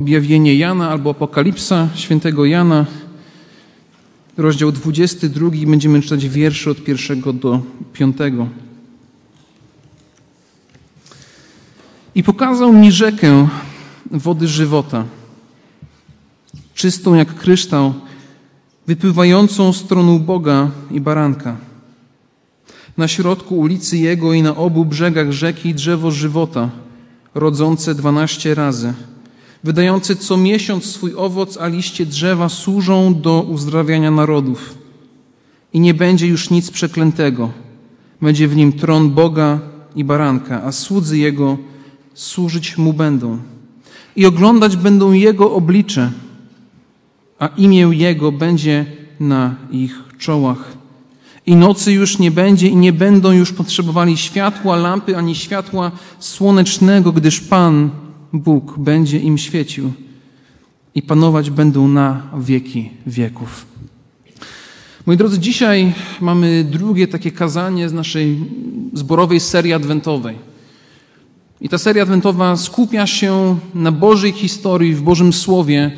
Objawienie Jana albo Apokalipsa świętego Jana, rozdział 22, będziemy czytać wiersze od pierwszego do piątego. I pokazał mi rzekę wody żywota, czystą jak kryształ, wypływającą z tronu Boga i baranka. Na środku ulicy Jego i na obu brzegach rzeki drzewo żywota, rodzące dwanaście razy – wydający co miesiąc swój owoc, a liście drzewa służą do uzdrawiania narodów. I nie będzie już nic przeklętego. Będzie w nim tron Boga i baranka, a słudzy Jego służyć Mu będą. I oglądać będą Jego oblicze, a imię Jego będzie na ich czołach. I nocy już nie będzie i nie będą już potrzebowali światła lampy ani światła słonecznego, gdyż Pan Bóg będzie im świecił i panować będą na wieki wieków. Moi drodzy, dzisiaj mamy drugie takie kazanie z naszej zborowej serii adwentowej. I ta seria adwentowa skupia się na Bożej historii, w Bożym Słowie.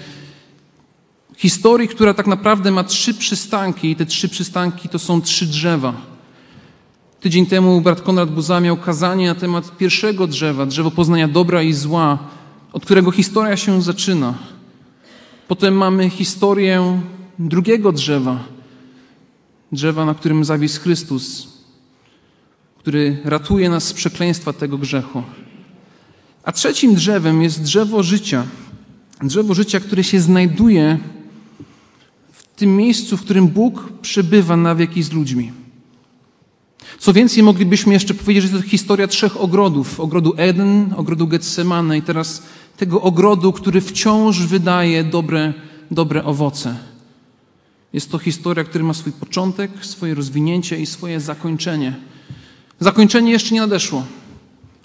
Historii, która tak naprawdę ma trzy przystanki, i te trzy przystanki to są trzy drzewa. Tydzień temu brat Konrad Buza miał kazanie na temat pierwszego drzewa, drzewo poznania dobra i zła, od którego historia się zaczyna. Potem mamy historię drugiego drzewa, drzewa, na którym zawisł Chrystus, który ratuje nas z przekleństwa tego grzechu. A trzecim drzewem jest drzewo życia. Drzewo życia, które się znajduje w tym miejscu, w którym Bóg przebywa na wieki z ludźmi. Co więcej, moglibyśmy jeszcze powiedzieć, że to historia trzech ogrodów. Ogrodu Eden, ogrodu Getsemane i teraz tego ogrodu, który wciąż wydaje dobre, dobre owoce. Jest to historia, która ma swój początek, swoje rozwinięcie i swoje zakończenie. Zakończenie jeszcze nie nadeszło.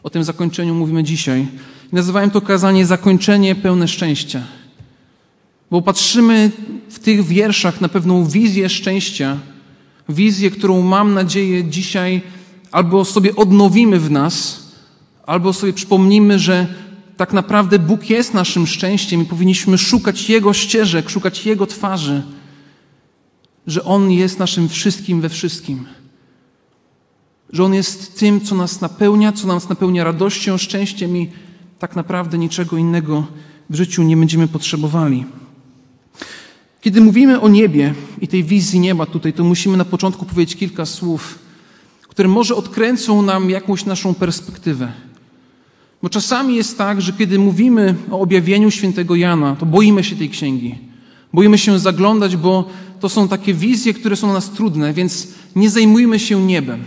O tym zakończeniu mówimy dzisiaj. nazywałem to kazanie zakończenie pełne szczęścia. Bo patrzymy w tych wierszach na pewną wizję szczęścia, wizję, którą mam nadzieję dzisiaj albo sobie odnowimy w nas, albo sobie przypomnimy, że tak naprawdę Bóg jest naszym szczęściem i powinniśmy szukać Jego ścieżek, szukać Jego twarzy, że On jest naszym wszystkim we wszystkim. Że On jest tym, co nas napełnia, co nas napełnia radością, szczęściem i tak naprawdę niczego innego w życiu nie będziemy potrzebowali. Kiedy mówimy o niebie i tej wizji nieba tutaj, to musimy na początku powiedzieć kilka słów, które może odkręcą nam jakąś naszą perspektywę. Bo czasami jest tak, że kiedy mówimy o objawieniu świętego Jana, to boimy się tej księgi. Boimy się zaglądać, bo to są takie wizje, które są nas trudne, więc nie zajmujmy się niebem.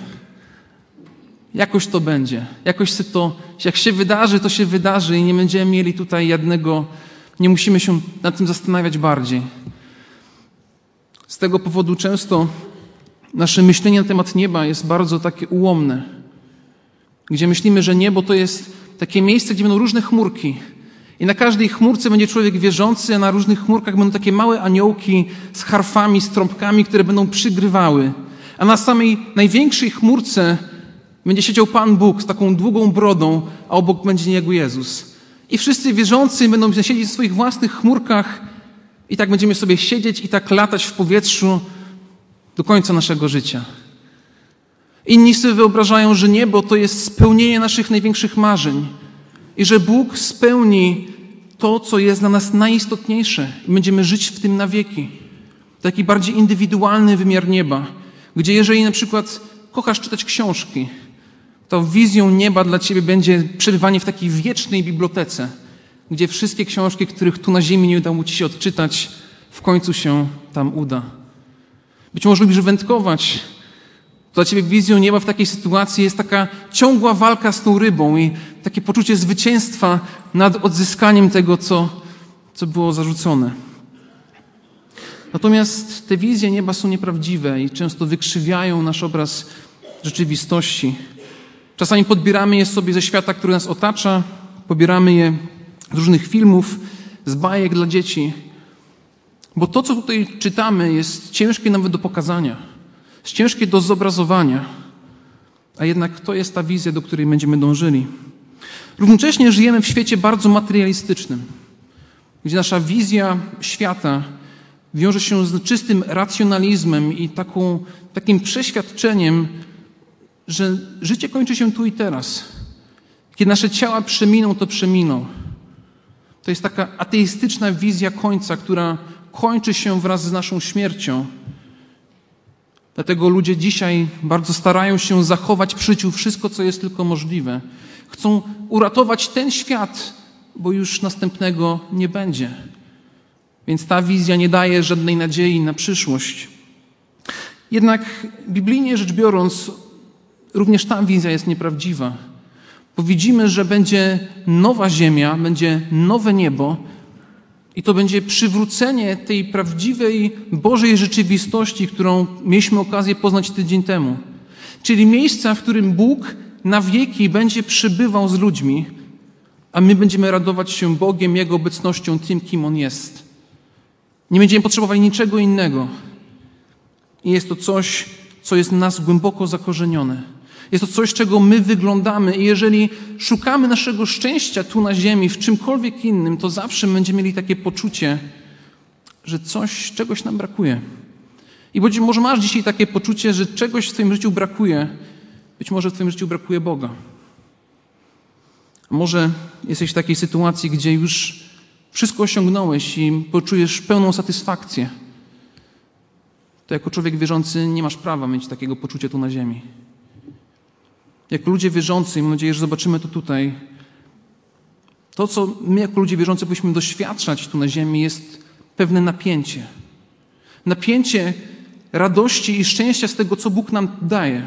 Jakoś to będzie. Jakoś się to, jak się wydarzy, to się wydarzy i nie będziemy mieli tutaj jednego, nie musimy się nad tym zastanawiać bardziej. Z tego powodu często nasze myślenie na temat nieba jest bardzo takie ułomne, gdzie myślimy, że niebo to jest takie miejsce, gdzie będą różne chmurki. I na każdej chmurce będzie człowiek wierzący, a na różnych chmurkach będą takie małe aniołki z harfami, z trąbkami, które będą przygrywały. A na samej największej chmurce będzie siedział Pan Bóg z taką długą brodą, a obok będzie niego Jezus. I wszyscy wierzący będą siedzieć w swoich własnych chmurkach i tak będziemy sobie siedzieć i tak latać w powietrzu do końca naszego życia. Inni sobie wyobrażają, że niebo to jest spełnienie naszych największych marzeń i że Bóg spełni to, co jest dla nas najistotniejsze i będziemy żyć w tym na wieki. Taki bardziej indywidualny wymiar nieba, gdzie jeżeli na przykład kochasz czytać książki, to wizją nieba dla ciebie będzie przebywanie w takiej wiecznej bibliotece, gdzie wszystkie książki, których tu na ziemi nie udało ci się odczytać, w końcu się tam uda. Być może lubisz wędkować. Dla ciebie wizją nieba w takiej sytuacji jest taka ciągła walka z tą rybą i takie poczucie zwycięstwa nad odzyskaniem tego, co, co było zarzucone. Natomiast te wizje nieba są nieprawdziwe i często wykrzywiają nasz obraz rzeczywistości. Czasami podbieramy je sobie ze świata, który nas otacza, pobieramy je z różnych filmów, z bajek dla dzieci. Bo to, co tutaj czytamy, jest ciężkie nawet do pokazania, jest ciężkie do zobrazowania, a jednak to jest ta wizja, do której będziemy dążyli. Równocześnie żyjemy w świecie bardzo materialistycznym. gdzie nasza wizja świata wiąże się z czystym racjonalizmem i taką, takim przeświadczeniem, że życie kończy się tu i teraz. Kiedy nasze ciała przeminą, to przeminą. To jest taka ateistyczna wizja końca, która kończy się wraz z naszą śmiercią. Dlatego ludzie dzisiaj bardzo starają się zachować przy życiu wszystko, co jest tylko możliwe. Chcą uratować ten świat, bo już następnego nie będzie. Więc ta wizja nie daje żadnej nadziei na przyszłość. Jednak biblijnie rzecz biorąc, również ta wizja jest nieprawdziwa. Bo widzimy, że będzie nowa ziemia, będzie nowe niebo i to będzie przywrócenie tej prawdziwej Bożej rzeczywistości, którą mieliśmy okazję poznać tydzień temu. Czyli miejsca, w którym Bóg na wieki będzie przybywał z ludźmi, a my będziemy radować się Bogiem, Jego obecnością, tym, kim On jest. Nie będziemy potrzebowali niczego innego. I jest to coś, co jest w nas głęboko zakorzenione. Jest to coś, czego my wyglądamy, i jeżeli szukamy naszego szczęścia tu na Ziemi, w czymkolwiek innym, to zawsze będziemy mieli takie poczucie, że coś, czegoś nam brakuje. I być może masz dzisiaj takie poczucie, że czegoś w Twoim życiu brakuje. Być może w Twoim życiu brakuje Boga. Może jesteś w takiej sytuacji, gdzie już wszystko osiągnąłeś i poczujesz pełną satysfakcję. To jako człowiek wierzący nie masz prawa mieć takiego poczucia tu na ziemi. Jako ludzie wierzący, i mam nadzieję, że zobaczymy to tutaj, to, co my jako ludzie wierzący powinniśmy doświadczać tu na ziemi, jest pewne napięcie. Napięcie radości i szczęścia z tego, co Bóg nam daje,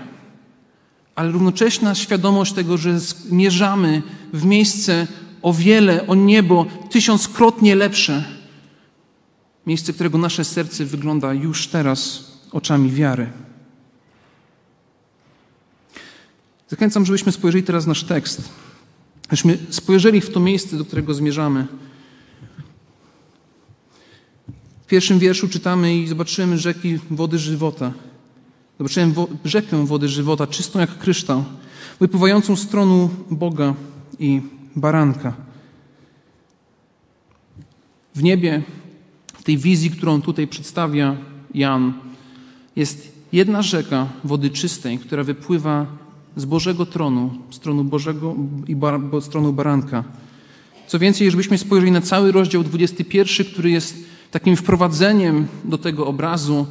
ale równocześna świadomość tego, że zmierzamy w miejsce o wiele, o niebo tysiąckrotnie lepsze. Miejsce, którego nasze serce wygląda już teraz oczami wiary. Zachęcam, żebyśmy spojrzeli teraz na nasz tekst. Żebyśmy spojrzeli w to miejsce, do którego zmierzamy. W pierwszym wierszu czytamy i zobaczymy rzeki wody żywota. Zobaczyłem wo rzekę wody żywota, czystą jak kryształ, wypływającą z tronu Boga i baranka. W niebie, w tej wizji, którą tutaj przedstawia Jan, jest jedna rzeka wody czystej, która wypływa z Bożego tronu, z tronu Bożego i bar, z tronu baranka. Co więcej, żebyśmy spojrzeli na cały rozdział 21, który jest takim wprowadzeniem do tego obrazu,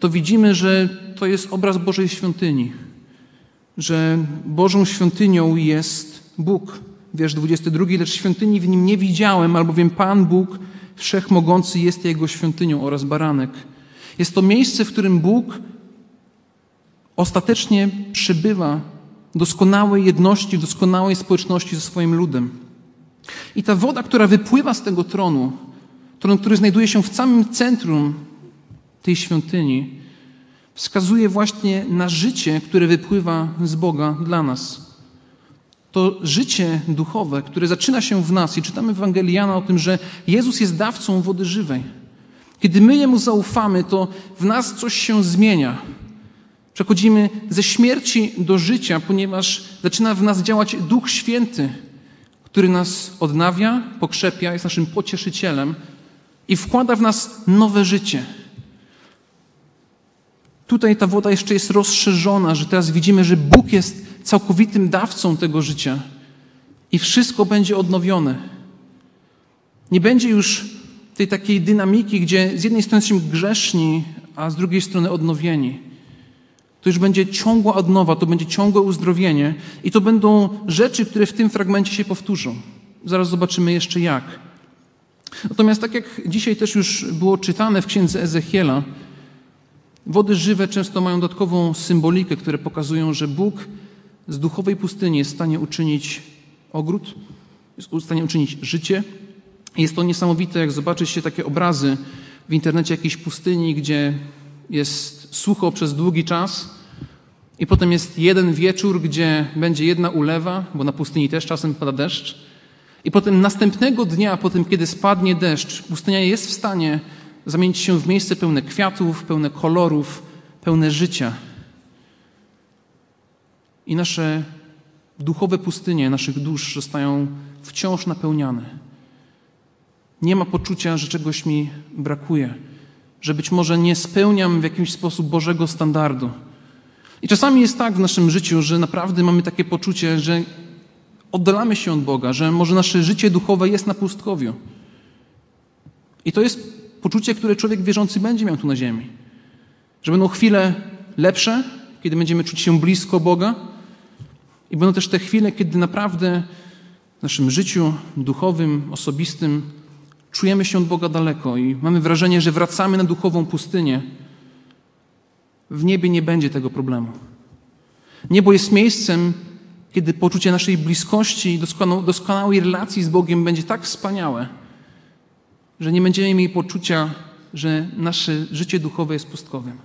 to widzimy, że to jest obraz Bożej świątyni, że Bożą świątynią jest Bóg. Wiersz 22, lecz świątyni w nim nie widziałem, albowiem Pan Bóg Wszechmogący jest Jego świątynią oraz baranek. Jest to miejsce, w którym Bóg ostatecznie przybywa doskonałej jedności, doskonałej społeczności ze swoim ludem. I ta woda, która wypływa z tego tronu, tron, który znajduje się w samym centrum tej świątyni, wskazuje właśnie na życie, które wypływa z Boga dla nas. To życie duchowe, które zaczyna się w nas i czytamy w Ewangelii Jana o tym, że Jezus jest dawcą wody żywej. Kiedy my Jemu zaufamy, to w nas coś się zmienia. Przechodzimy ze śmierci do życia, ponieważ zaczyna w nas działać Duch Święty, który nas odnawia, pokrzepia, jest naszym pocieszycielem i wkłada w nas nowe życie. Tutaj ta woda jeszcze jest rozszerzona, że teraz widzimy, że Bóg jest całkowitym dawcą tego życia i wszystko będzie odnowione. Nie będzie już tej takiej dynamiki, gdzie z jednej strony jesteśmy grzeszni, a z drugiej strony odnowieni. To już będzie ciągła odnowa, to będzie ciągłe uzdrowienie i to będą rzeczy, które w tym fragmencie się powtórzą. Zaraz zobaczymy jeszcze jak. Natomiast tak jak dzisiaj też już było czytane w księdze Ezechiela, wody żywe często mają dodatkową symbolikę, które pokazują, że Bóg z duchowej pustyni jest w stanie uczynić ogród, jest w stanie uczynić życie. Jest to niesamowite, jak zobaczyć się takie obrazy w internecie jakiejś pustyni, gdzie jest sucho przez długi czas i potem jest jeden wieczór, gdzie będzie jedna ulewa, bo na pustyni też czasem pada deszcz. I potem następnego dnia, po tym, kiedy spadnie deszcz, pustynia jest w stanie zamienić się w miejsce pełne kwiatów, pełne kolorów, pełne życia. I nasze duchowe pustynie naszych dusz zostają wciąż napełniane. Nie ma poczucia, że czegoś mi brakuje, że być może nie spełniam w jakiś sposób Bożego standardu. I czasami jest tak w naszym życiu, że naprawdę mamy takie poczucie, że oddalamy się od Boga, że może nasze życie duchowe jest na pustkowiu. I to jest poczucie, które człowiek wierzący będzie miał tu na ziemi. Że będą chwile lepsze, kiedy będziemy czuć się blisko Boga, i będą też te chwile, kiedy naprawdę w naszym życiu duchowym, osobistym czujemy się od Boga daleko i mamy wrażenie, że wracamy na duchową pustynię. W niebie nie będzie tego problemu. Niebo jest miejscem, kiedy poczucie naszej bliskości i doskonałej relacji z Bogiem będzie tak wspaniałe, że nie będziemy mieli poczucia, że nasze życie duchowe jest pustkowym.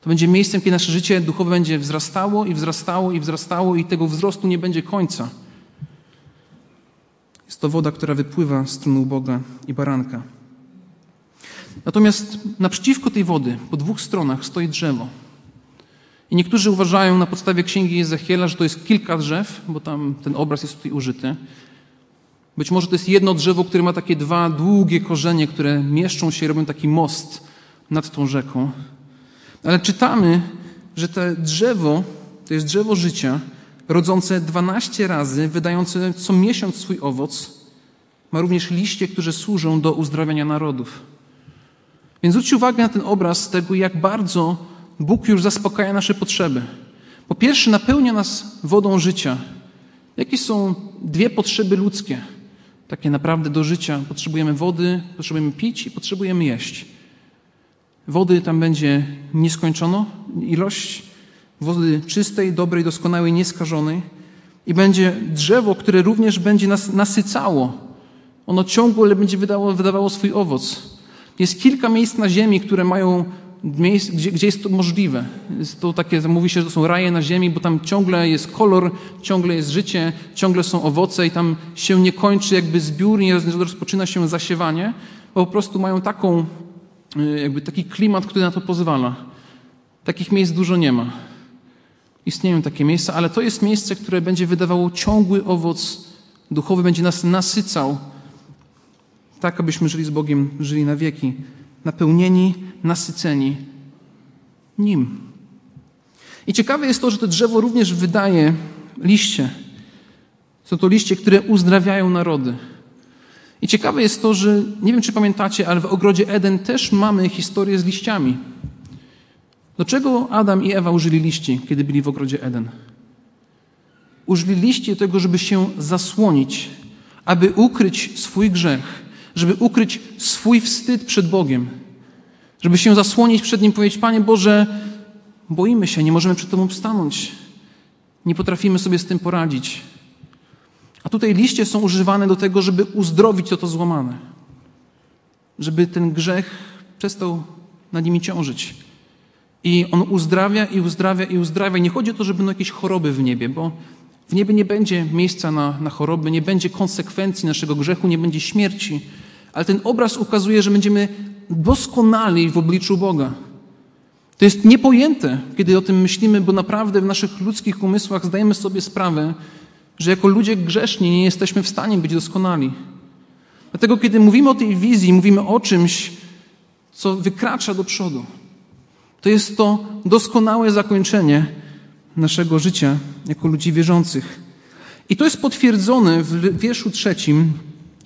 To będzie miejscem, kiedy nasze życie duchowe będzie wzrastało i wzrastało i wzrastało i tego wzrostu nie będzie końca. Jest to woda, która wypływa z trunu Boga i baranka. Natomiast naprzeciwko tej wody, po dwóch stronach, stoi drzewo. I niektórzy uważają na podstawie księgi Ezechiela, że to jest kilka drzew, bo tam ten obraz jest tutaj użyty. Być może to jest jedno drzewo, które ma takie dwa długie korzenie, które mieszczą się i robią taki most nad tą rzeką. Ale czytamy, że to drzewo to jest drzewo życia, rodzące 12 razy, wydające co miesiąc swój owoc. Ma również liście, które służą do uzdrawiania narodów. Więc zwróćcie uwagę na ten obraz tego, jak bardzo Bóg już zaspokaja nasze potrzeby. Po pierwsze, napełnia nas wodą życia. Jakie są dwie potrzeby ludzkie? Takie naprawdę do życia. Potrzebujemy wody, potrzebujemy pić i potrzebujemy jeść. Wody tam będzie nieskończono ilość, wody czystej, dobrej, doskonałej, nieskażonej. I będzie drzewo, które również będzie nas nasycało. Ono ciągle będzie wydało, wydawało swój owoc. Jest kilka miejsc na ziemi, które mają gdzie, gdzie jest to możliwe. Jest to takie, mówi się, że to są raje na ziemi, bo tam ciągle jest kolor, ciągle jest życie, ciągle są owoce i tam się nie kończy jakby zbiór, nie rozpoczyna się zasiewanie, bo po prostu mają taką Y, jakby taki klimat, który na to pozwala. Takich miejsc dużo nie ma. Istnieją takie miejsca, ale to jest miejsce, które będzie wydawało ciągły owoc duchowy, będzie nas nasycał, tak abyśmy żyli z Bogiem, żyli na wieki, napełnieni, nasyceni Nim. I ciekawe jest to, że to drzewo również wydaje liście. Są to liście, które uzdrawiają narody. I ciekawe jest to, że nie wiem, czy pamiętacie, ale w ogrodzie Eden też mamy historię z liściami. Do czego Adam i Ewa użyli liści, kiedy byli w ogrodzie Eden? Użyli liści do tego, żeby się zasłonić, aby ukryć swój grzech, żeby ukryć swój wstyd przed Bogiem, żeby się zasłonić przed Nim, powiedzieć: Panie Boże, boimy się, nie możemy przed Tobą stanąć, nie potrafimy sobie z tym poradzić. A tutaj liście są używane do tego, żeby uzdrowić to, to złamane. Żeby ten grzech przestał nad nimi ciążyć. I on uzdrawia i uzdrawia i uzdrawia. Nie chodzi o to, że będą jakieś choroby w niebie, bo w niebie nie będzie miejsca na, na choroby, nie będzie konsekwencji naszego grzechu, nie będzie śmierci. Ale ten obraz ukazuje, że będziemy doskonali w obliczu Boga. To jest niepojęte, kiedy o tym myślimy, bo naprawdę w naszych ludzkich umysłach zdajemy sobie sprawę, że jako ludzie grzeszni nie jesteśmy w stanie być doskonali. Dlatego, kiedy mówimy o tej wizji, mówimy o czymś, co wykracza do przodu, to jest to doskonałe zakończenie naszego życia jako ludzi wierzących. I to jest potwierdzone w wierszu trzecim,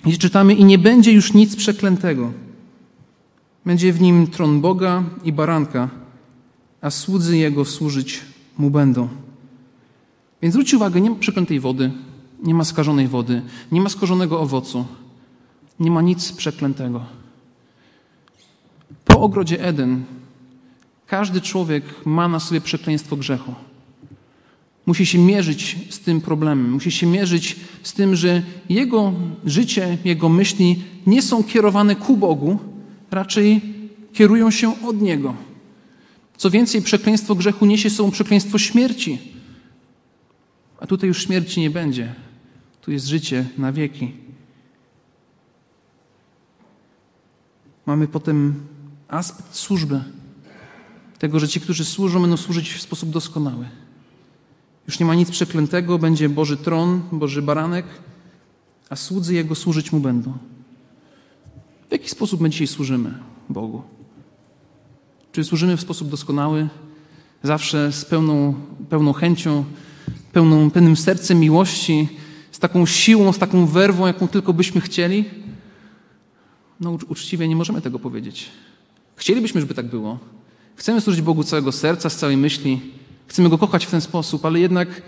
gdzie czytamy: I nie będzie już nic przeklętego. Będzie w nim tron Boga i baranka, a słudzy jego służyć mu będą. Więc zwróćcie uwagę, nie ma przeklętej wody, nie ma skażonej wody, nie ma skażonego owocu, nie ma nic przeklętego. Po ogrodzie Eden każdy człowiek ma na sobie przekleństwo grzechu. Musi się mierzyć z tym problemem, musi się mierzyć z tym, że jego życie, jego myśli nie są kierowane ku Bogu, raczej kierują się od Niego. Co więcej, przekleństwo grzechu niesie sobą przekleństwo śmierci. A tutaj już śmierci nie będzie. Tu jest życie na wieki. Mamy potem aspekt służby. Tego, że ci, którzy służą, będą służyć w sposób doskonały. Już nie ma nic przeklętego, będzie Boży tron, Boży baranek, a słudzy Jego służyć Mu będą. W jaki sposób my dzisiaj służymy Bogu? Czy służymy w sposób doskonały, zawsze z pełną, pełną chęcią, pełną, pełnym sercem miłości, z taką siłą, z taką werwą, jaką tylko byśmy chcieli? No uczciwie nie możemy tego powiedzieć. Chcielibyśmy, żeby tak było. Chcemy służyć Bogu całego serca, z całej myśli. Chcemy Go kochać w ten sposób, ale jednak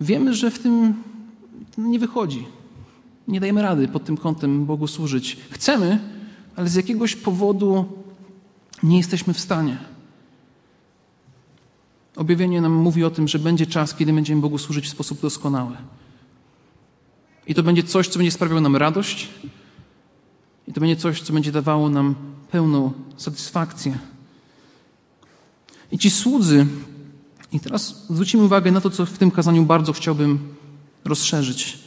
wiemy, że w tym nie wychodzi. Nie dajemy rady pod tym kątem Bogu służyć. Chcemy, ale z jakiegoś powodu nie jesteśmy w stanie. Objawienie nam mówi o tym, że będzie czas, kiedy będziemy Bogu służyć w sposób doskonały. I to będzie coś, co będzie sprawiało nam radość, i to będzie coś, co będzie dawało nam pełną satysfakcję. I ci słudzy, i teraz zwrócimy uwagę na to, co w tym kazaniu bardzo chciałbym rozszerzyć.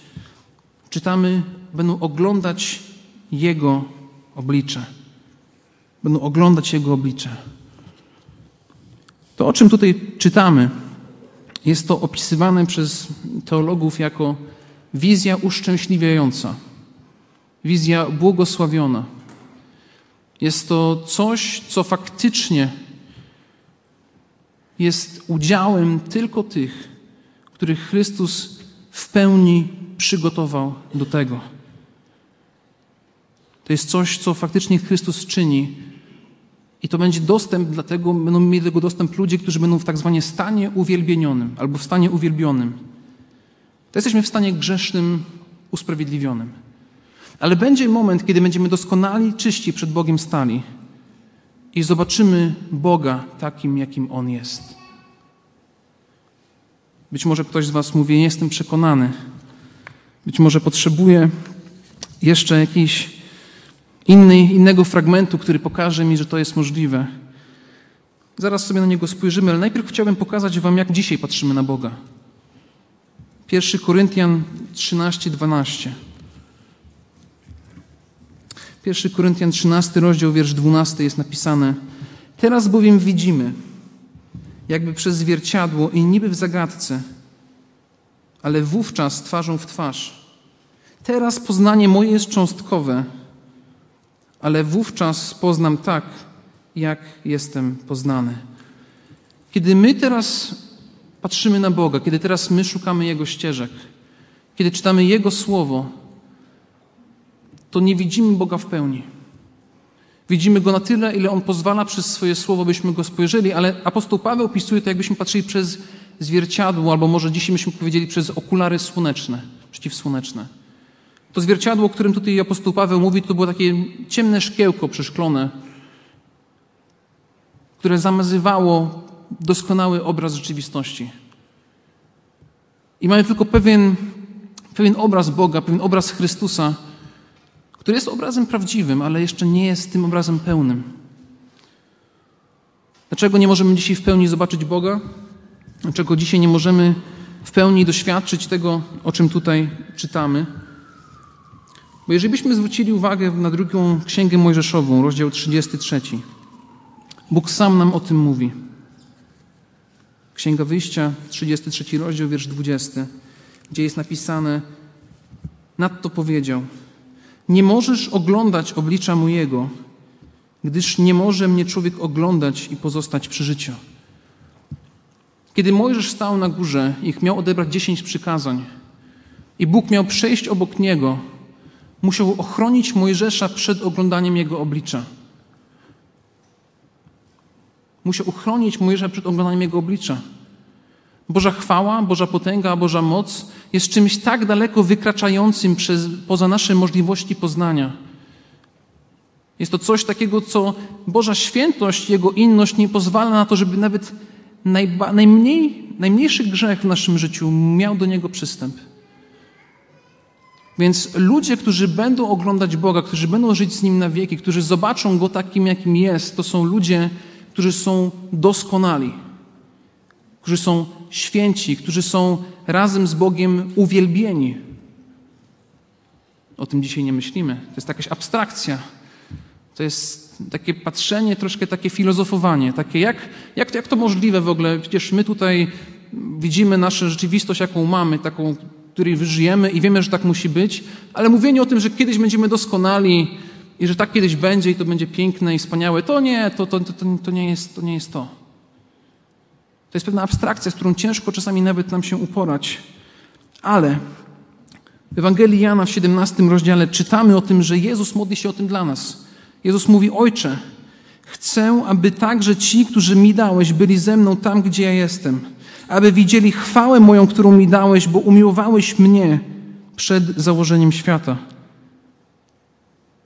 Czytamy, będą oglądać Jego oblicze. Będą oglądać Jego oblicze. To, o czym tutaj czytamy, jest to opisywane przez teologów jako wizja uszczęśliwiająca, wizja błogosławiona. Jest to coś, co faktycznie jest udziałem tylko tych, których Chrystus w pełni przygotował do tego. To jest coś, co faktycznie Chrystus czyni. I to będzie dostęp, dlatego będą mieli tego dostęp ludzie, którzy będą w tak zwanym stanie uwielbienionym albo w stanie uwielbionym. To jesteśmy w stanie grzesznym, usprawiedliwionym. Ale będzie moment, kiedy będziemy doskonali, czyści przed Bogiem stali i zobaczymy Boga takim, jakim On jest. Być może ktoś z Was mówi, nie jestem przekonany. Być może potrzebuję jeszcze jakiejś innego fragmentu, który pokaże mi, że to jest możliwe. Zaraz sobie na niego spojrzymy, ale najpierw chciałbym pokazać Wam, jak dzisiaj patrzymy na Boga. 1 Koryntian 13, 12. 1 Koryntian 13, rozdział, wiersz 12 jest napisane Teraz bowiem widzimy, jakby przez zwierciadło i niby w zagadce, ale wówczas twarzą w twarz. Teraz poznanie moje jest cząstkowe, ale wówczas poznam tak, jak jestem poznany. Kiedy my teraz patrzymy na Boga, kiedy teraz my szukamy Jego ścieżek, kiedy czytamy Jego słowo, to nie widzimy Boga w pełni. Widzimy Go na tyle, ile On pozwala przez swoje słowo, byśmy Go spojrzeli, ale apostoł Paweł opisuje to, jakbyśmy patrzyli przez zwierciadło, albo może dzisiaj byśmy powiedzieli przez okulary słoneczne, przeciwsłoneczne. To zwierciadło, o którym tutaj apostoł Paweł mówi, to było takie ciemne szkiełko przeszklone, które zamazywało doskonały obraz rzeczywistości. I mamy tylko pewien, pewien obraz Boga, pewien obraz Chrystusa, który jest obrazem prawdziwym, ale jeszcze nie jest tym obrazem pełnym. Dlaczego nie możemy dzisiaj w pełni zobaczyć Boga? Dlaczego dzisiaj nie możemy w pełni doświadczyć tego, o czym tutaj czytamy? Bo jeżeli byśmy zwrócili uwagę na drugą księgę Mojżeszową, rozdział 33, Bóg sam nam o tym mówi. Księga Wyjścia, 33 rozdział, wiersz 20, gdzie jest napisane: Nadto powiedział: Nie możesz oglądać oblicza mojego, gdyż nie może mnie człowiek oglądać i pozostać przy życiu. Kiedy Mojżesz stał na górze i miał odebrać dziesięć przykazań, i Bóg miał przejść obok niego, musiał ochronić Mojżesza przed oglądaniem jego oblicza. Musiał uchronić Mojżesza przed oglądaniem jego oblicza. Boża chwała, Boża potęga, Boża moc jest czymś tak daleko wykraczającym przez, poza nasze możliwości poznania. Jest to coś takiego, co Boża świętość, Jego inność nie pozwala na to, żeby nawet najba, najmniej, najmniejszy grzech w naszym życiu miał do Niego przystęp. Więc ludzie, którzy będą oglądać Boga, którzy będą żyć z Nim na wieki, którzy zobaczą Go takim, jakim jest, to są ludzie, którzy są doskonali, którzy są święci, którzy są razem z Bogiem uwielbieni. O tym dzisiaj nie myślimy. To jest jakaś abstrakcja. To jest takie patrzenie, troszkę takie filozofowanie. Takie jak, jak, jak to możliwe w ogóle? Przecież my tutaj widzimy naszą rzeczywistość, jaką mamy, taką, w której żyjemy i wiemy, że tak musi być, ale mówienie o tym, że kiedyś będziemy doskonali, i że tak kiedyś będzie i to będzie piękne i wspaniałe. To nie, to, to, to, to, nie, jest, to nie jest to. To jest pewna abstrakcja, z którą ciężko czasami nawet nam się uporać. Ale w Ewangelii Jana w 17 rozdziale czytamy o tym, że Jezus modli się o tym dla nas. Jezus mówi: Ojcze, chcę, aby także ci, którzy mi dałeś, byli ze mną tam, gdzie ja jestem. Aby widzieli chwałę moją, którą mi dałeś, bo umiłowałeś mnie przed założeniem świata.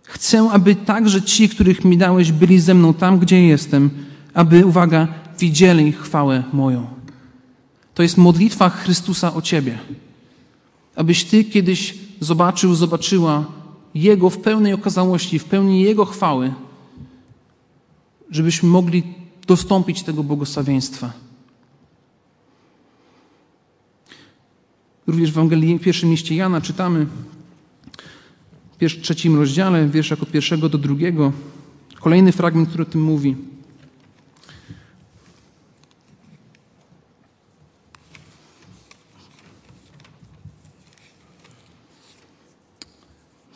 Chcę, aby także ci, których mi dałeś, byli ze mną tam, gdzie jestem, aby, uwaga, widzieli chwałę moją. To jest modlitwa Chrystusa o Ciebie. Abyś Ty kiedyś zobaczył, zobaczyła Jego w pełnej okazałości, w pełni Jego chwały, żebyśmy mogli dostąpić tego błogosławieństwa. Również w Ewangelii w pierwszym liście Jana czytamy w trzecim rozdziale, wierszach od pierwszego do drugiego, kolejny fragment, który o tym mówi.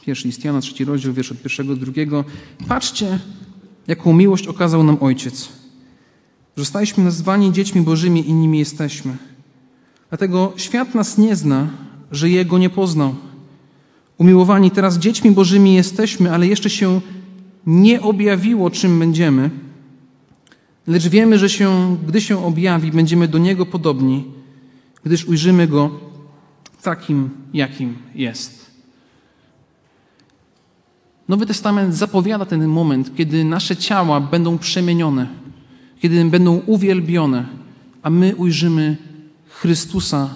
Pierwszy list Jana, trzeci rozdział, wiersz od pierwszego do drugiego. Patrzcie, jaką miłość okazał nam Ojciec. Zostaliśmy nazwani dziećmi Bożymi i nimi jesteśmy. Dlatego świat nas nie zna, że Jego nie poznał. Umiłowani, teraz dziećmi Bożymi jesteśmy, ale jeszcze się nie objawiło, czym będziemy. Lecz wiemy, że się, gdy się objawi, będziemy do Niego podobni, gdyż ujrzymy Go takim, jakim jest. Nowy Testament zapowiada ten moment, kiedy nasze ciała będą przemienione, kiedy będą uwielbione, a my ujrzymy Chrystusa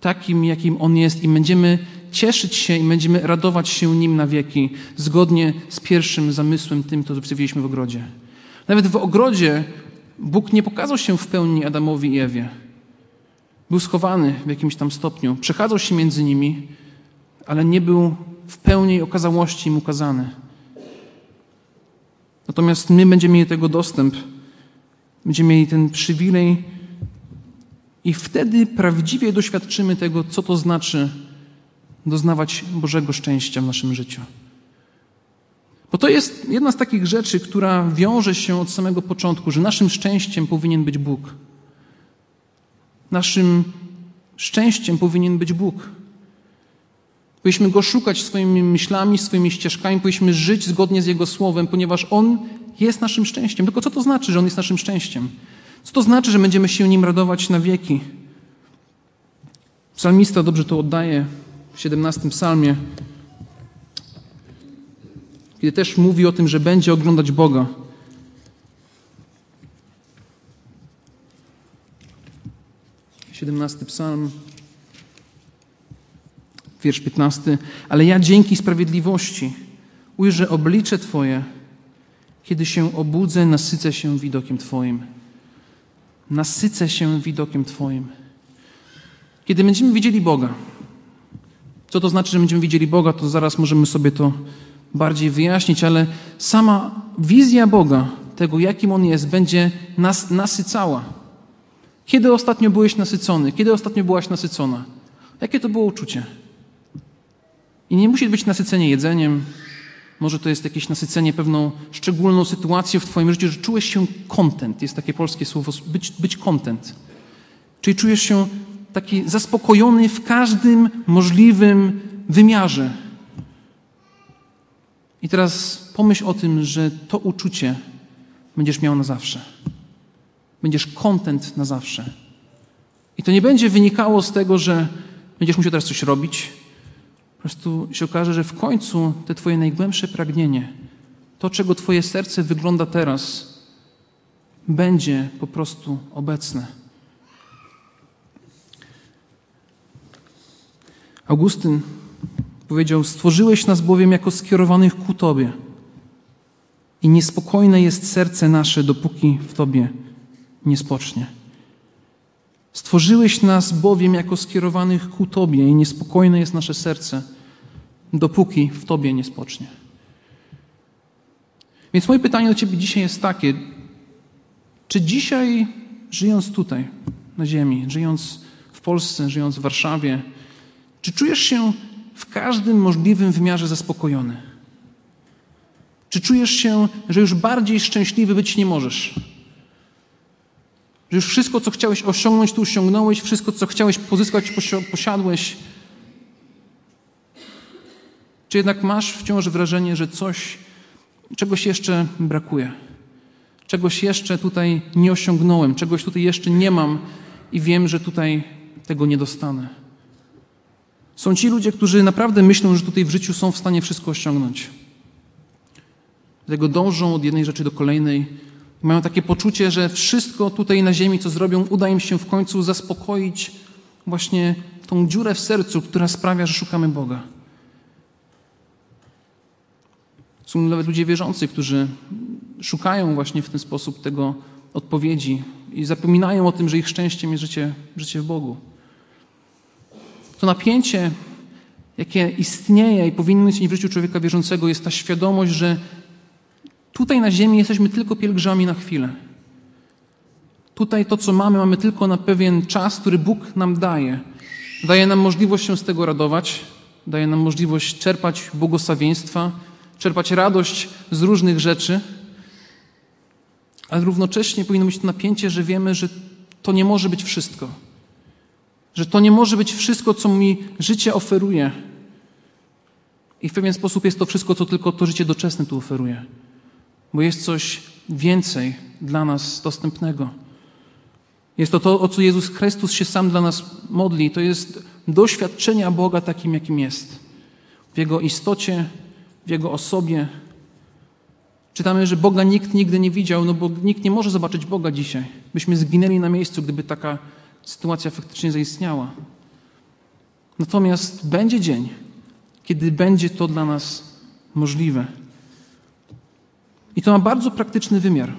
takim, jakim On jest i będziemy cieszyć się i będziemy radować się Nim na wieki, zgodnie z pierwszym zamysłem tym, co przewidzieliśmy w ogrodzie. Nawet w ogrodzie Bóg nie pokazał się w pełni Adamowi i Ewie. Był schowany w jakimś tam stopniu, przechadzał się między nimi, ale nie był w pełnej okazałości im ukazany. Natomiast my będziemy mieli tego dostęp, będziemy mieli ten przywilej i wtedy prawdziwie doświadczymy tego, co to znaczy doznawać Bożego szczęścia w naszym życiu. Bo to jest jedna z takich rzeczy, która wiąże się od samego początku, że naszym szczęściem powinien być Bóg. Naszym szczęściem powinien być Bóg. Powinniśmy Go szukać swoimi myślami, swoimi ścieżkami, powinniśmy żyć zgodnie z Jego Słowem, ponieważ On jest naszym szczęściem. Tylko co to znaczy, że On jest naszym szczęściem? Co to znaczy, że będziemy się Nim radować na wieki? Psalmista dobrze to oddaje w 17 psalmie, kiedy też mówi o tym, że będzie oglądać Boga. Siedemnasty psalm, wiersz 15. Ale ja dzięki sprawiedliwości ujrzę oblicze Twoje, kiedy się obudzę, nasycę się widokiem Twoim. Nasycę się widokiem Twoim. Kiedy będziemy widzieli Boga, co to znaczy, że będziemy widzieli Boga, to zaraz możemy sobie to bardziej wyjaśnić, ale sama wizja Boga, tego jakim On jest, będzie nas nasycała. Kiedy ostatnio byłeś nasycony? Kiedy ostatnio byłaś nasycona? Jakie to było uczucie? I nie musi być nasycenie jedzeniem, może to jest jakieś nasycenie pewną szczególną sytuacją w Twoim życiu, że czułeś się content. Jest takie polskie słowo, być, być content. Czyli czujesz się taki zaspokojony w każdym możliwym wymiarze. I teraz pomyśl o tym, że to uczucie będziesz miał na zawsze. Będziesz content na zawsze. I to nie będzie wynikało z tego, że będziesz musiał teraz coś robić, prostu się okaże, że w końcu te Twoje najgłębsze pragnienie, to, czego Twoje serce wygląda teraz, będzie po prostu obecne. Augustyn powiedział: Stworzyłeś nas bowiem jako skierowanych ku Tobie. I niespokojne jest serce nasze, dopóki w Tobie nie spocznie. Stworzyłeś nas bowiem jako skierowanych ku Tobie i niespokojne jest nasze serce, dopóki w Tobie nie spocznie. Więc moje pytanie do Ciebie dzisiaj jest takie: czy dzisiaj, żyjąc tutaj, na Ziemi, żyjąc w Polsce, żyjąc w Warszawie, czy czujesz się w każdym możliwym wymiarze zaspokojony? Czy czujesz się, że już bardziej szczęśliwy być nie możesz? Już wszystko, co chciałeś osiągnąć, tu osiągnąłeś, wszystko, co chciałeś pozyskać, posiadłeś? Czy jednak masz wciąż wrażenie, że coś, czegoś jeszcze brakuje? Czegoś jeszcze tutaj nie osiągnąłem, czegoś tutaj jeszcze nie mam i wiem, że tutaj tego nie dostanę. Są ci ludzie, którzy naprawdę myślą, że tutaj w życiu są w stanie wszystko osiągnąć. Dlatego dążą od jednej rzeczy do kolejnej. Mają takie poczucie, że wszystko tutaj na ziemi, co zrobią, uda im się w końcu zaspokoić właśnie tą dziurę w sercu, która sprawia, że szukamy Boga. Są nawet ludzie wierzący, którzy szukają właśnie w ten sposób tego odpowiedzi i zapominają o tym, że ich szczęściem jest życie, życie w Bogu. To napięcie, jakie istnieje i powinno istnieć w życiu człowieka wierzącego, jest ta świadomość, że tutaj na ziemi jesteśmy tylko pielgrzymami na chwilę. Tutaj to, co mamy, mamy tylko na pewien czas, który Bóg nam daje. Daje nam możliwość się z tego radować, daje nam możliwość czerpać błogosławieństwa, czerpać radość z różnych rzeczy, ale równocześnie powinno być to napięcie, że wiemy, że to nie może być wszystko. Że to nie może być wszystko, co mi życie oferuje. I w pewien sposób jest to wszystko, co tylko to życie doczesne tu oferuje. Bo jest coś więcej dla nas dostępnego. Jest to to, o co Jezus Chrystus się sam dla nas modli. To jest doświadczenia Boga takim, jakim jest. W Jego istocie, w Jego osobie. Czytamy, że Boga nikt nigdy nie widział, no bo nikt nie może zobaczyć Boga dzisiaj. Byśmy zginęli na miejscu, gdyby taka sytuacja faktycznie zaistniała. Natomiast będzie dzień, kiedy będzie to dla nas możliwe. I to ma bardzo praktyczny wymiar.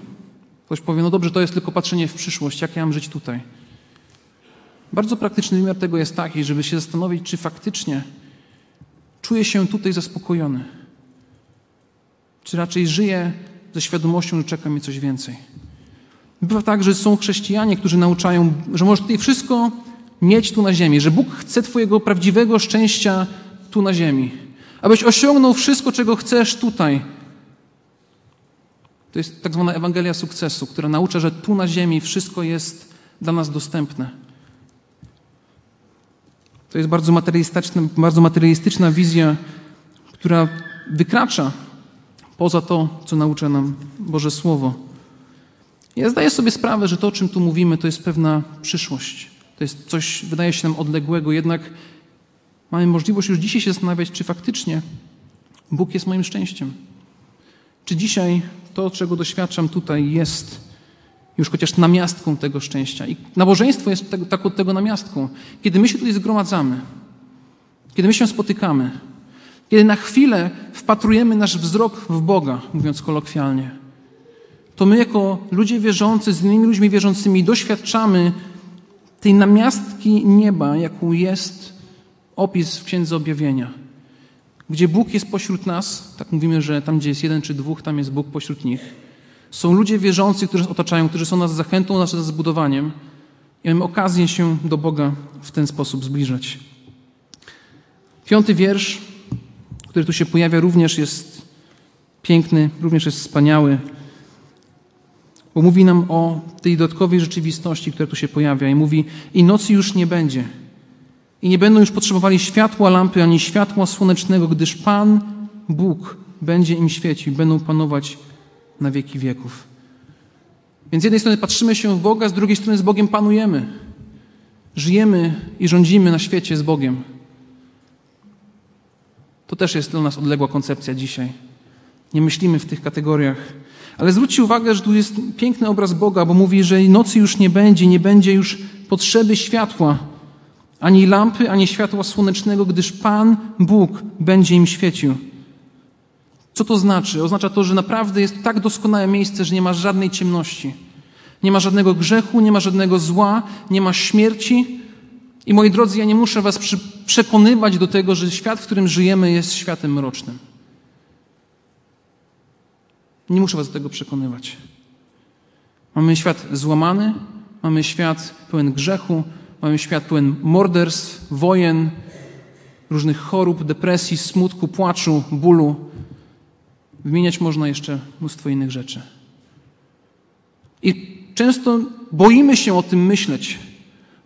Ktoś powie, no dobrze, to jest tylko patrzenie w przyszłość, jak ja mam żyć tutaj. Bardzo praktyczny wymiar tego jest taki, żeby się zastanowić, czy faktycznie czuję się tutaj zaspokojony. Czy raczej żyję ze świadomością, że czeka mnie coś więcej. Bywa tak, że są chrześcijanie, którzy nauczają, że możesz tutaj wszystko mieć tu na ziemi, że Bóg chce Twojego prawdziwego szczęścia tu na ziemi. Abyś osiągnął wszystko, czego chcesz tutaj. To jest tak zwana Ewangelia sukcesu, która naucza, że tu na ziemi wszystko jest dla nas dostępne. To jest bardzo materialistyczna, bardzo materialistyczna wizja, która wykracza poza to, co naucza nam Boże Słowo. Ja zdaję sobie sprawę, że to, o czym tu mówimy, to jest pewna przyszłość. To jest coś, wydaje się nam odległego, jednak mamy możliwość już dzisiaj się zastanawiać, czy faktycznie Bóg jest moim szczęściem. Czy dzisiaj to, czego doświadczam tutaj, jest już chociaż namiastką tego szczęścia. I nabożeństwo jest tego, taką tego namiastką. Kiedy my się tutaj zgromadzamy, kiedy my się spotykamy, kiedy na chwilę wpatrujemy nasz wzrok w Boga, mówiąc kolokwialnie, to my jako ludzie wierzący z innymi ludźmi wierzącymi doświadczamy tej namiastki nieba, jaką jest opis w Księdze Objawienia. Gdzie Bóg jest pośród nas, tak mówimy, że tam, gdzie jest jeden czy dwóch, tam jest Bóg pośród nich. Są ludzie wierzący, którzy nas otaczają, którzy są nas zachętą, nas zbudowaniem. I mamy okazję się do Boga w ten sposób zbliżać. Piąty wiersz który tu się pojawia, również jest piękny, również jest wspaniały, bo mówi nam o tej dodatkowej rzeczywistości, która tu się pojawia i mówi: I nocy już nie będzie. I nie będą już potrzebowali światła lampy ani światła słonecznego, gdyż Pan Bóg będzie im świecił, będą panować na wieki wieków. Więc z jednej strony patrzymy się w Boga, z drugiej strony z Bogiem panujemy. Żyjemy i rządzimy na świecie z Bogiem. To też jest dla nas odległa koncepcja dzisiaj. Nie myślimy w tych kategoriach. Ale zwróćcie uwagę, że tu jest piękny obraz Boga, bo mówi, że nocy już nie będzie, nie będzie już potrzeby światła, ani lampy, ani światła słonecznego, gdyż Pan Bóg będzie im świecił. Co to znaczy? Oznacza to, że naprawdę jest tak doskonałe miejsce, że nie ma żadnej ciemności. Nie ma żadnego grzechu, nie ma żadnego zła, nie ma śmierci, i moi drodzy, ja nie muszę Was przekonywać do tego, że świat, w którym żyjemy, jest światem mrocznym. Nie muszę Was do tego przekonywać. Mamy świat złamany, mamy świat pełen grzechu, mamy świat pełen morderstw, wojen, różnych chorób, depresji, smutku, płaczu, bólu. Wymieniać można jeszcze mnóstwo innych rzeczy. I często boimy się o tym myśleć.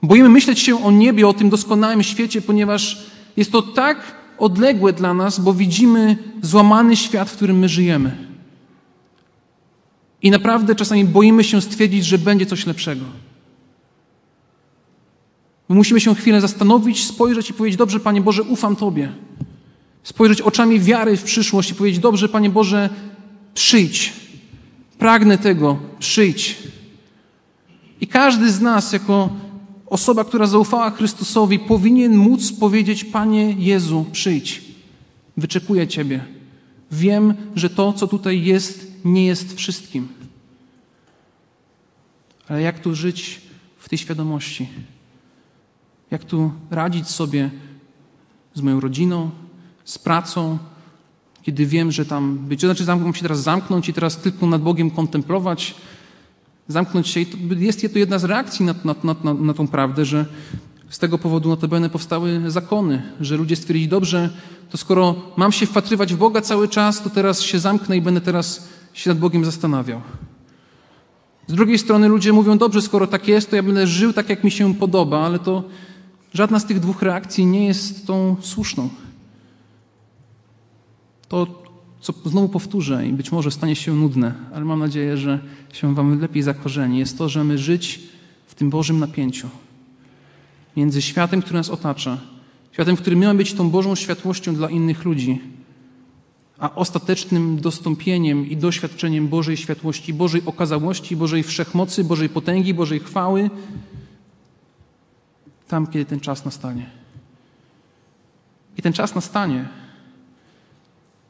Boimy myśleć się o niebie, o tym doskonałym świecie, ponieważ jest to tak odległe dla nas, bo widzimy złamany świat, w którym my żyjemy. I naprawdę czasami boimy się stwierdzić, że będzie coś lepszego. My musimy się chwilę zastanowić, spojrzeć i powiedzieć: Dobrze, Panie Boże, ufam Tobie. Spojrzeć oczami wiary w przyszłość i powiedzieć: Dobrze, Panie Boże, przyjdź. Pragnę tego, przyjdź. I każdy z nas, jako osoba, która zaufała Chrystusowi, powinien móc powiedzieć: Panie Jezu, przyjdź. Wyczekuję Ciebie. Wiem, że to, co tutaj jest, nie jest wszystkim. Ale jak tu żyć w tej świadomości? Jak tu radzić sobie z moją rodziną, z pracą, kiedy wiem, że tam być, to znaczy mam się teraz zamknąć i teraz tylko nad Bogiem kontemplować, zamknąć się. I to jest to jedna z reakcji na, na, na, na tą prawdę, że z tego powodu notabene powstały zakony, że ludzie stwierdzili, dobrze, to skoro mam się wpatrywać w Boga cały czas, to teraz się zamknę i będę teraz się nad Bogiem zastanawiał. Z drugiej strony ludzie mówią, dobrze, skoro tak jest, to ja będę żył tak, jak mi się podoba, ale to żadna z tych dwóch reakcji nie jest tą słuszną. To, co znowu powtórzę i być może stanie się nudne, ale mam nadzieję, że się Wam lepiej zakorzeni, jest to, że my żyć w tym Bożym napięciu między światem, który nas otacza, światem, który miał być tą Bożą światłością dla innych ludzi, a ostatecznym dostąpieniem i doświadczeniem Bożej światłości, Bożej okazałości, Bożej wszechmocy, Bożej potęgi, Bożej chwały, tam, kiedy ten czas nastanie. I ten czas nastanie,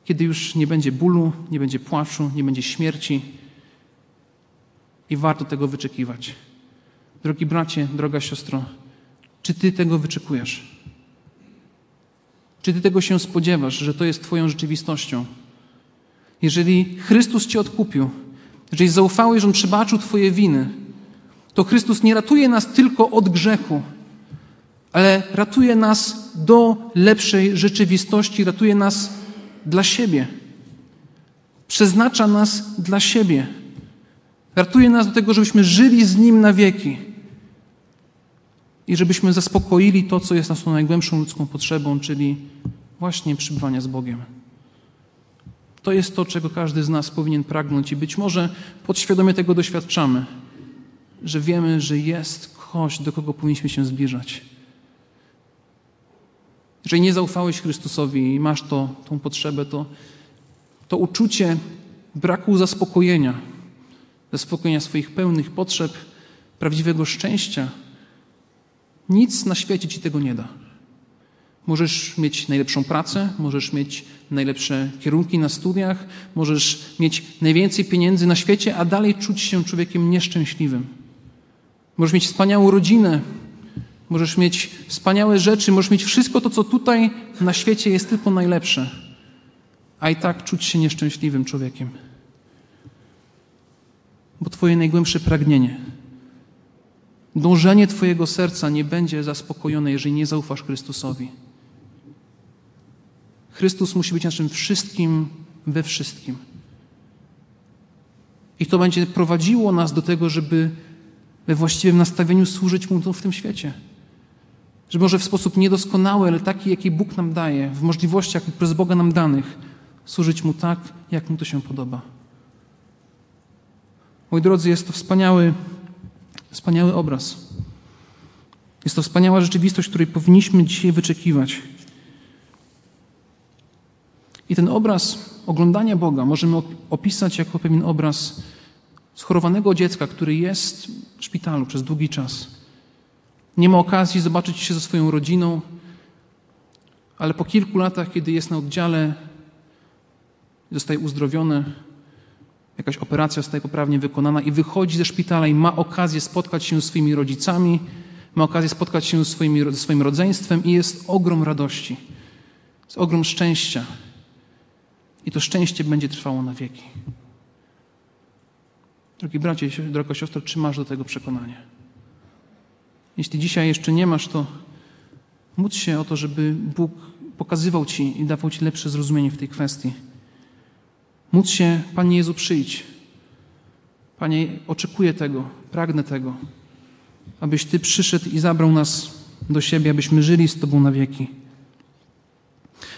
kiedy już nie będzie bólu, nie będzie płaczu, nie będzie śmierci. I warto tego wyczekiwać. Drogi bracie, droga siostro, czy ty tego wyczekujesz? Czy ty tego się spodziewasz, że to jest twoją rzeczywistością? Jeżeli Chrystus cię odkupił, jeżeli zaufałeś, że On przebaczył twoje winy, to Chrystus nie ratuje nas tylko od grzechu, ale ratuje nas do lepszej rzeczywistości, ratuje nas dla siebie. Przeznacza nas dla siebie. Ratuje nas do tego, żebyśmy żyli z Nim na wieki i żebyśmy zaspokoili to, co jest naszą najgłębszą ludzką potrzebą, czyli właśnie przybywania z Bogiem. To jest to, czego każdy z nas powinien pragnąć i być może podświadomie tego doświadczamy, że wiemy, że jest ktoś, do kogo powinniśmy się zbliżać. Jeżeli nie zaufałeś Chrystusowi i masz to, tą potrzebę, to, to uczucie braku zaspokojenia, zaspokojenia swoich pełnych potrzeb, prawdziwego szczęścia, nic na świecie ci tego nie da. Możesz mieć najlepszą pracę, możesz mieć najlepsze kierunki na studiach, możesz mieć najwięcej pieniędzy na świecie, a dalej czuć się człowiekiem nieszczęśliwym. Możesz mieć wspaniałą rodzinę, możesz mieć wspaniałe rzeczy, możesz mieć wszystko to, co tutaj na świecie jest tylko najlepsze, a i tak czuć się nieszczęśliwym człowiekiem. Bo Twoje najgłębsze pragnienie, dążenie Twojego serca nie będzie zaspokojone, jeżeli nie zaufasz Chrystusowi. Chrystus musi być naszym wszystkim we wszystkim. I to będzie prowadziło nas do tego, żeby we właściwym nastawieniu służyć Mu w tym świecie. Że może w sposób niedoskonały, ale taki, jaki Bóg nam daje, w możliwościach przez Boga nam danych, służyć Mu tak, jak Mu to się podoba. Moi drodzy, jest to wspaniały, wspaniały obraz. Jest to wspaniała rzeczywistość, której powinniśmy dzisiaj wyczekiwać. I ten obraz oglądania Boga możemy opisać jako pewien obraz schorowanego dziecka, który jest w szpitalu przez długi czas. Nie ma okazji zobaczyć się ze swoją rodziną, ale po kilku latach, kiedy jest na oddziale, zostaje uzdrowiony, jakaś operacja zostaje poprawnie wykonana i wychodzi ze szpitala i ma okazję spotkać się z swoimi rodzicami, ma okazję spotkać się ze, swoim rodzeństwem i jest ogrom radości, jest ogrom szczęścia. I to szczęście będzie trwało na wieki. Drogi bracie, droga siostro, czy masz do tego przekonanie? Jeśli dzisiaj jeszcze nie masz, to módl się o to, żeby Bóg pokazywał Ci i dawał Ci lepsze zrozumienie w tej kwestii. Módl się, Panie Jezu, przyjdź. Panie, oczekuję tego, pragnę tego, abyś Ty przyszedł i zabrał nas do siebie, abyśmy żyli z Tobą na wieki.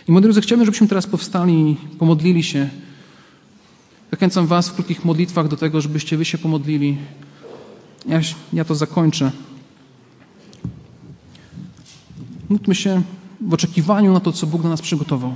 I moi drodzy, chciałbym, żebyśmy teraz powstali i pomodlili się. Zachęcam Was w krótkich modlitwach do tego, żebyście Wy się pomodlili. Ja, ja to zakończę. Módlmy się w oczekiwaniu na to, co Bóg dla nas przygotował.